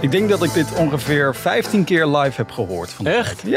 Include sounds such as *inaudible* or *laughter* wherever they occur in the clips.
Ik denk dat ik dit ongeveer 15 keer live heb gehoord. Van de Echt? tijd.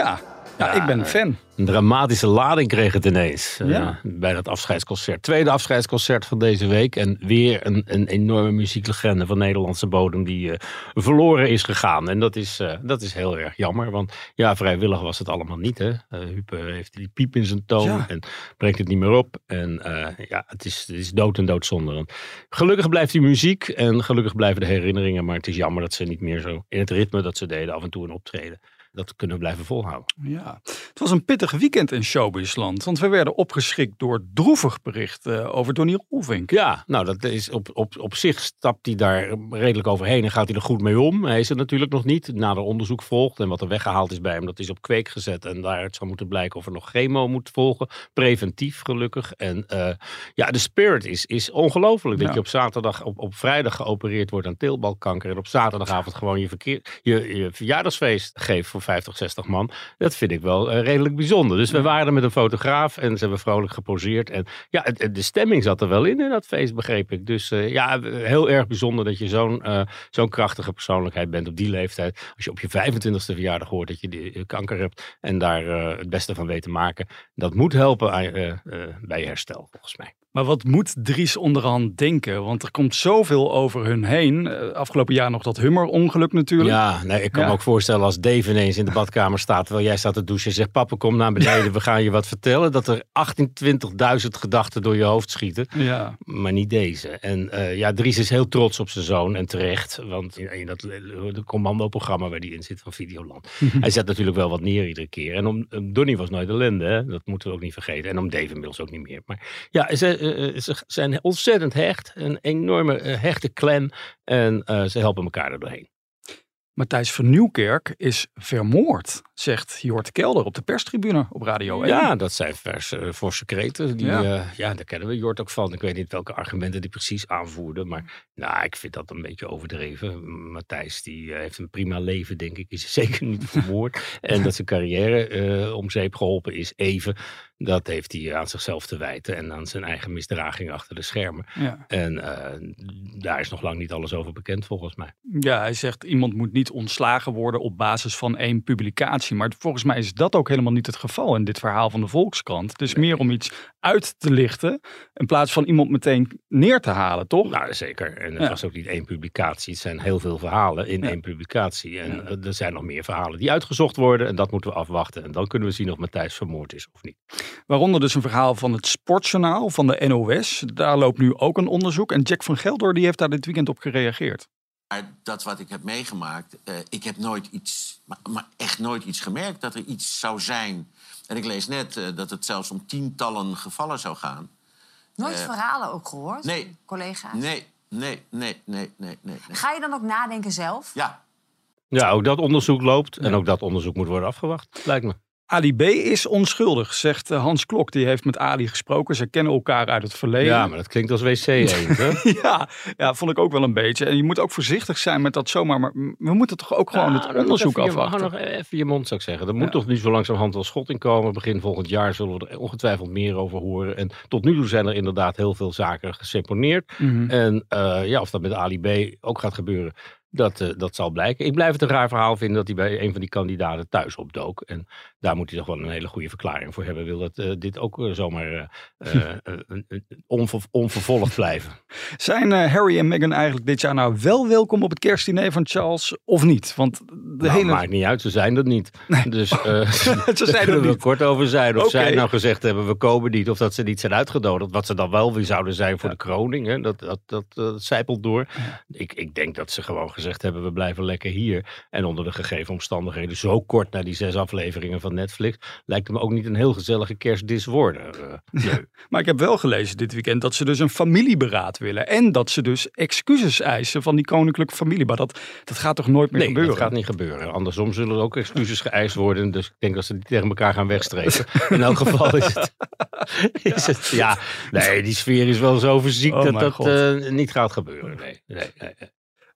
Ja. ja, ik ben een fan. Een dramatische lading kreeg het ineens eh, Ja. bij dat afscheidsconcert. Tweede afscheidsconcert van deze week. En weer een, een enorme muzieklegende van Nederlandse bodem die eh, verloren is gegaan. En dat is, eh, dat is heel erg jammer. Want ja, vrijwillig was het allemaal niet. Hè? Eh, heeft die piep in zijn toon Ja. en brengt het niet meer op. En ja, het is, het is dood en doodzonde. Want Gelukkig blijft die muziek en gelukkig blijven de herinneringen. Maar het is jammer dat ze niet meer zo in het ritme dat ze deden af en toe een optreden. Dat kunnen we blijven volhouden. Ja. Het was een pittig weekend in showbizland. Want we werden opgeschikt door droevig bericht eh, over Donny Rolvink. Ja, nou dat is op, op, op zich stapt hij daar redelijk overheen en gaat hij er goed mee om. Hij is er natuurlijk nog niet. Nader onderzoek volgt en wat er weggehaald is bij hem, dat is op kweek gezet. En daaruit zou moeten blijken of er nog chemo moet volgen. Preventief gelukkig. En eh, ja, de spirit is, is ongelooflijk. Dat Ja. je op zaterdag, op, op vrijdag geopereerd wordt aan teelbalkanker. En op zaterdagavond gewoon je, verkeer, je, je verjaardagsfeest geeft voor 50, 60 man. Dat vind ik wel eh, redelijk bijzonder. Dus we waren er met een fotograaf en ze hebben vrolijk geposeerd. En ja, de stemming zat er wel in in dat feest, begreep ik. Dus eh, ja, heel erg bijzonder dat je zo'n eh, zo'n krachtige persoonlijkheid bent op die leeftijd. Als je op je 25ste verjaardag hoort dat je die, kanker hebt en daar het beste van weet te maken. Dat moet helpen bij je herstel, volgens mij. Maar wat moet Dries onderhand denken? Want er komt zoveel over hun heen. Eh, afgelopen jaar nog dat Hummer-ongeluk natuurlijk. Ja, nee, ik kan Ja. me ook voorstellen als Dave ineens in de badkamer staat terwijl jij staat te douchen en zegt: Papa, kom naar beneden, we gaan je wat vertellen. Dat er 28.000 gedachten door je hoofd schieten. Ja. Maar niet deze. En eh, ja, Dries is heel trots op zijn zoon en terecht. Want in, in dat de commando-programma waar hij in zit van Videoland. *laughs* hij zet natuurlijk wel wat neer iedere keer. En om, Donnie was nooit ellende, hè? dat moeten we ook niet vergeten. En om Dave inmiddels ook niet meer. Maar ja, ze, eh, eh, ze zijn ontzettend hecht. Een enorme eh, hechte clan. En ze helpen elkaar er doorheen. Matthijs van Nieuwkerk is vermoord, zegt Jort Kelder op de perstribune op Radio 1. Ja, dat zijn vers, eh, forse kreten. Die, Ja. ja. ja, daar kennen we Jort ook van. Ik weet niet welke argumenten die precies aanvoerde. Maar nou, ik vind dat een beetje overdreven. Matthijs die eh, heeft een prima leven, denk ik. Is *laughs* zeker niet vermoord. en dat zijn carrière eh, om zeep geholpen is, even. Dat heeft hij aan zichzelf te wijten. En aan zijn eigen misdraging achter de schermen. Ja. En eh, daar is nog lang niet alles over bekend, volgens mij. Ja, hij zegt iemand moet niet ontslagen worden op basis van één publicatie. Maar volgens mij is dat ook helemaal niet het geval in dit verhaal van de Volkskrant. Het is meer om iets uit te lichten in plaats van iemand meteen neer te halen, toch? Nou, zeker. En het Ja. was ook niet één publicatie. Het zijn heel veel verhalen in Ja. één publicatie. En eh, er zijn nog meer verhalen die uitgezocht worden. En dat moeten we afwachten. En dan kunnen we zien of Matthijs vermoord is of niet. Waaronder dus een verhaal van het Sportjournaal van de NOS. Daar loopt nu ook een onderzoek. En Jack van Gelder die heeft daar dit weekend op gereageerd. Maar dat wat ik heb meegemaakt, eh, ik heb nooit iets, maar, maar echt nooit iets gemerkt dat er iets zou zijn. En ik lees net eh, dat het zelfs om tientallen gevallen zou gaan. Nooit Eh, verhalen ook gehoord? nee. Collega's? Nee, nee, nee, nee, nee, nee. nee. Ga je dan ook nadenken zelf? Ja, Ja, ook dat onderzoek loopt. En ook dat onderzoek moet worden afgewacht, lijkt me. Ali B. is onschuldig, zegt eh, Hans Klok. Die heeft met Ali gesproken. Ze kennen elkaar uit het verleden. Ja, maar dat klinkt als wc *laughs* hè? ja, ja, vond ik ook wel een beetje. En je moet ook voorzichtig zijn met dat zomaar. Maar we moeten toch ook gewoon Ja, het onderzoek even je- afwachten. Hou nog even je mond, zou ik zeggen. Er moet Ja. toch nu zo langzamerhand wel schot in komen. Begin volgend jaar zullen we er ongetwijfeld meer over horen. En tot nu toe zijn er inderdaad heel veel zaken geseponeerd. Mhm. En eh, ja, of dat met Ali B ook gaat gebeuren, dat, eh, dat zal blijken. Ik blijf het een raar verhaal vinden dat hij bij een van die kandidaten thuis opdook. En daar moet hij toch wel een hele goede verklaring voor hebben. Wil dat eh, dit ook eh, zomaar onver- onvervolgd blijven? Zijn eh, Harry en Meghan eigenlijk dit jaar nou wel welkom op het kerstdiner van Charles of niet? Want de nou, hele. maakt niet uit, ze zijn dat niet. Dus *laughs* eh Ze zijn er *laughs* niet. kort over zijn. Of Oké. zij nou gezegd hebben, we komen niet. Of dat ze niet zijn uitgenodigd. Wat ze dan wel weer zouden zijn voor de kroning. Hè? Dat, dat, dat, dat zijpelt door. Ik, ik denk dat ze gewoon gezegd hebben, we blijven lekker hier. En onder de gegeven omstandigheden, zo kort na die zes afleveringen van Netflix, lijkt het me ook niet een heel gezellige kerstdis worden. Eh. *laughs* Maar ik heb wel gelezen dit weekend dat ze dus een familieberaad willen. En dat ze dus excuses eisen van die koninklijke familie. Maar dat, dat gaat toch nooit meer Nee, gebeuren? dat gaat niet gebeuren. Andersom zullen er ook excuses geëist worden. Dus ik denk dat ze die tegen elkaar gaan wegstrepen. *laughs* In elk geval is het, is het... Ja, nee, die sfeer is wel zo fysiek Oh dat dat eh, niet gaat gebeuren. Nee, nee, nee.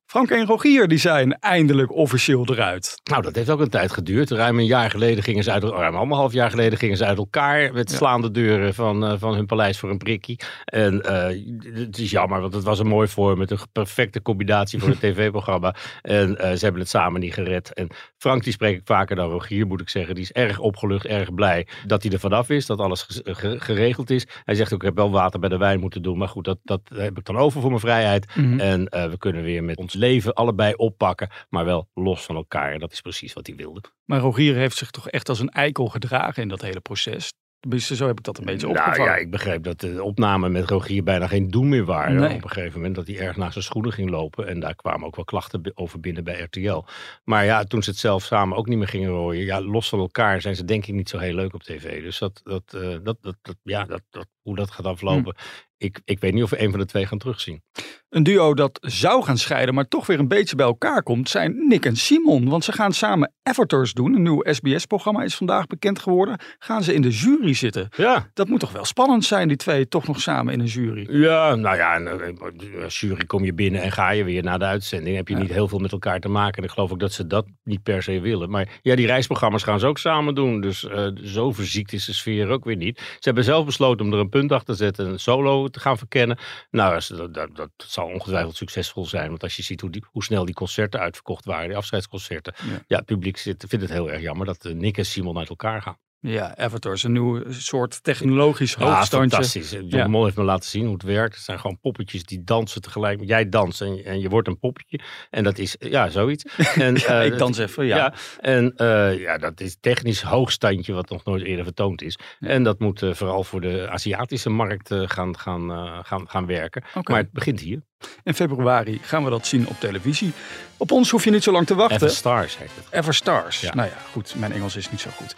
Frank en Rogier die zijn eindelijk officieel eruit. Nou, dat heeft ook een tijd geduurd. Ruim een jaar geleden gingen ze uit, ruim anderhalf jaar geleden gingen ze uit elkaar met slaande deuren van, eh, van hun paleis voor een prikkie. En eh, het is jammer, want het was een mooi vorm met een perfecte combinatie voor het *laughs* tv-programma. En eh, ze hebben het samen niet gered. En Frank, die spreek ik vaker dan Rogier, moet ik zeggen. Die is erg opgelucht, erg blij dat hij er vanaf is, dat alles ge- ge- geregeld is. Hij zegt ook, ik heb wel water bij de wijn moeten doen. Maar goed, dat, dat heb ik dan over voor mijn vrijheid. Mhm. En we kunnen weer met ons leven allebei oppakken, maar wel los van elkaar. En dat is precies wat hij wilde. Maar Rogier heeft zich toch echt als een eikel gedragen in dat hele proces. Tenminste, zo heb ik dat een beetje Nou opgevangen. ja, ik begreep dat de opnamen met Rogier bijna geen doen meer waren. Nee. Op een gegeven moment dat hij erg naar zijn schoenen ging lopen. En daar kwamen ook wel klachten over binnen bij RTL. Maar ja, toen ze het zelf samen ook niet meer gingen rooien. Ja, los van elkaar zijn ze denk ik niet zo heel leuk op tv. Dus dat, dat, eh, dat, dat, dat, ja, dat, dat, hoe dat gaat aflopen. Ik, ik weet niet of we een van de twee gaan terugzien. Een duo dat zou gaan scheiden, maar toch weer een beetje bij elkaar komt, zijn Nick en Simon. Want ze gaan samen Avatars doen. Een nieuw SBS-programma is vandaag bekend geworden. Gaan ze in de jury zitten. Ja, Dat moet toch wel spannend zijn, die twee toch nog samen in een jury. Ja, nou ja, en, eh, als jury kom je binnen en ga je weer naar de uitzending. Heb je Ja. niet heel veel met elkaar te maken. En ik geloof ook dat ze dat niet per se willen. Maar ja, die reisprogramma's gaan ze ook samen doen. Dus eh, zo verziekt is de sfeer ook weer niet. Ze hebben zelf besloten om er een punt achter te zetten en een solo te gaan verkennen. Nou, dat, dat, dat zal ongetwijfeld succesvol zijn. Want als je ziet hoe, die, hoe snel die concerten uitverkocht waren, die afscheidsconcerten. Ja. Ja, het publiek zit, vindt het heel erg jammer dat eh, Nick en Simon uit elkaar gaan. Ja, Avatars, een nieuw soort technologisch Ja, hoogstandje. fantastisch. John Ja. Mol heeft me laten zien hoe het werkt. Het zijn gewoon poppetjes die dansen tegelijk. Jij danst en, en je wordt een poppetje. En dat is, ja, zoiets. *laughs* En, Ja, eh, ik dans even, ja. en eh, ja, dat is technisch hoogstandje wat nog nooit eerder vertoond is. En dat moet eh, vooral voor de Aziatische markt gaan, gaan, gaan, gaan werken. Maar het begint hier. In februari gaan we dat zien op televisie. Op ons hoef je niet zo lang te wachten. Ever Stars heet het. Everstars. Ja. Nou ja, goed, mijn Engels is niet zo goed.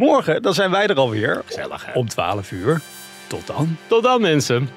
Morgen, dan zijn wij er alweer. Gezellig, hè? Om 12 uur. Tot dan. Tot dan mensen.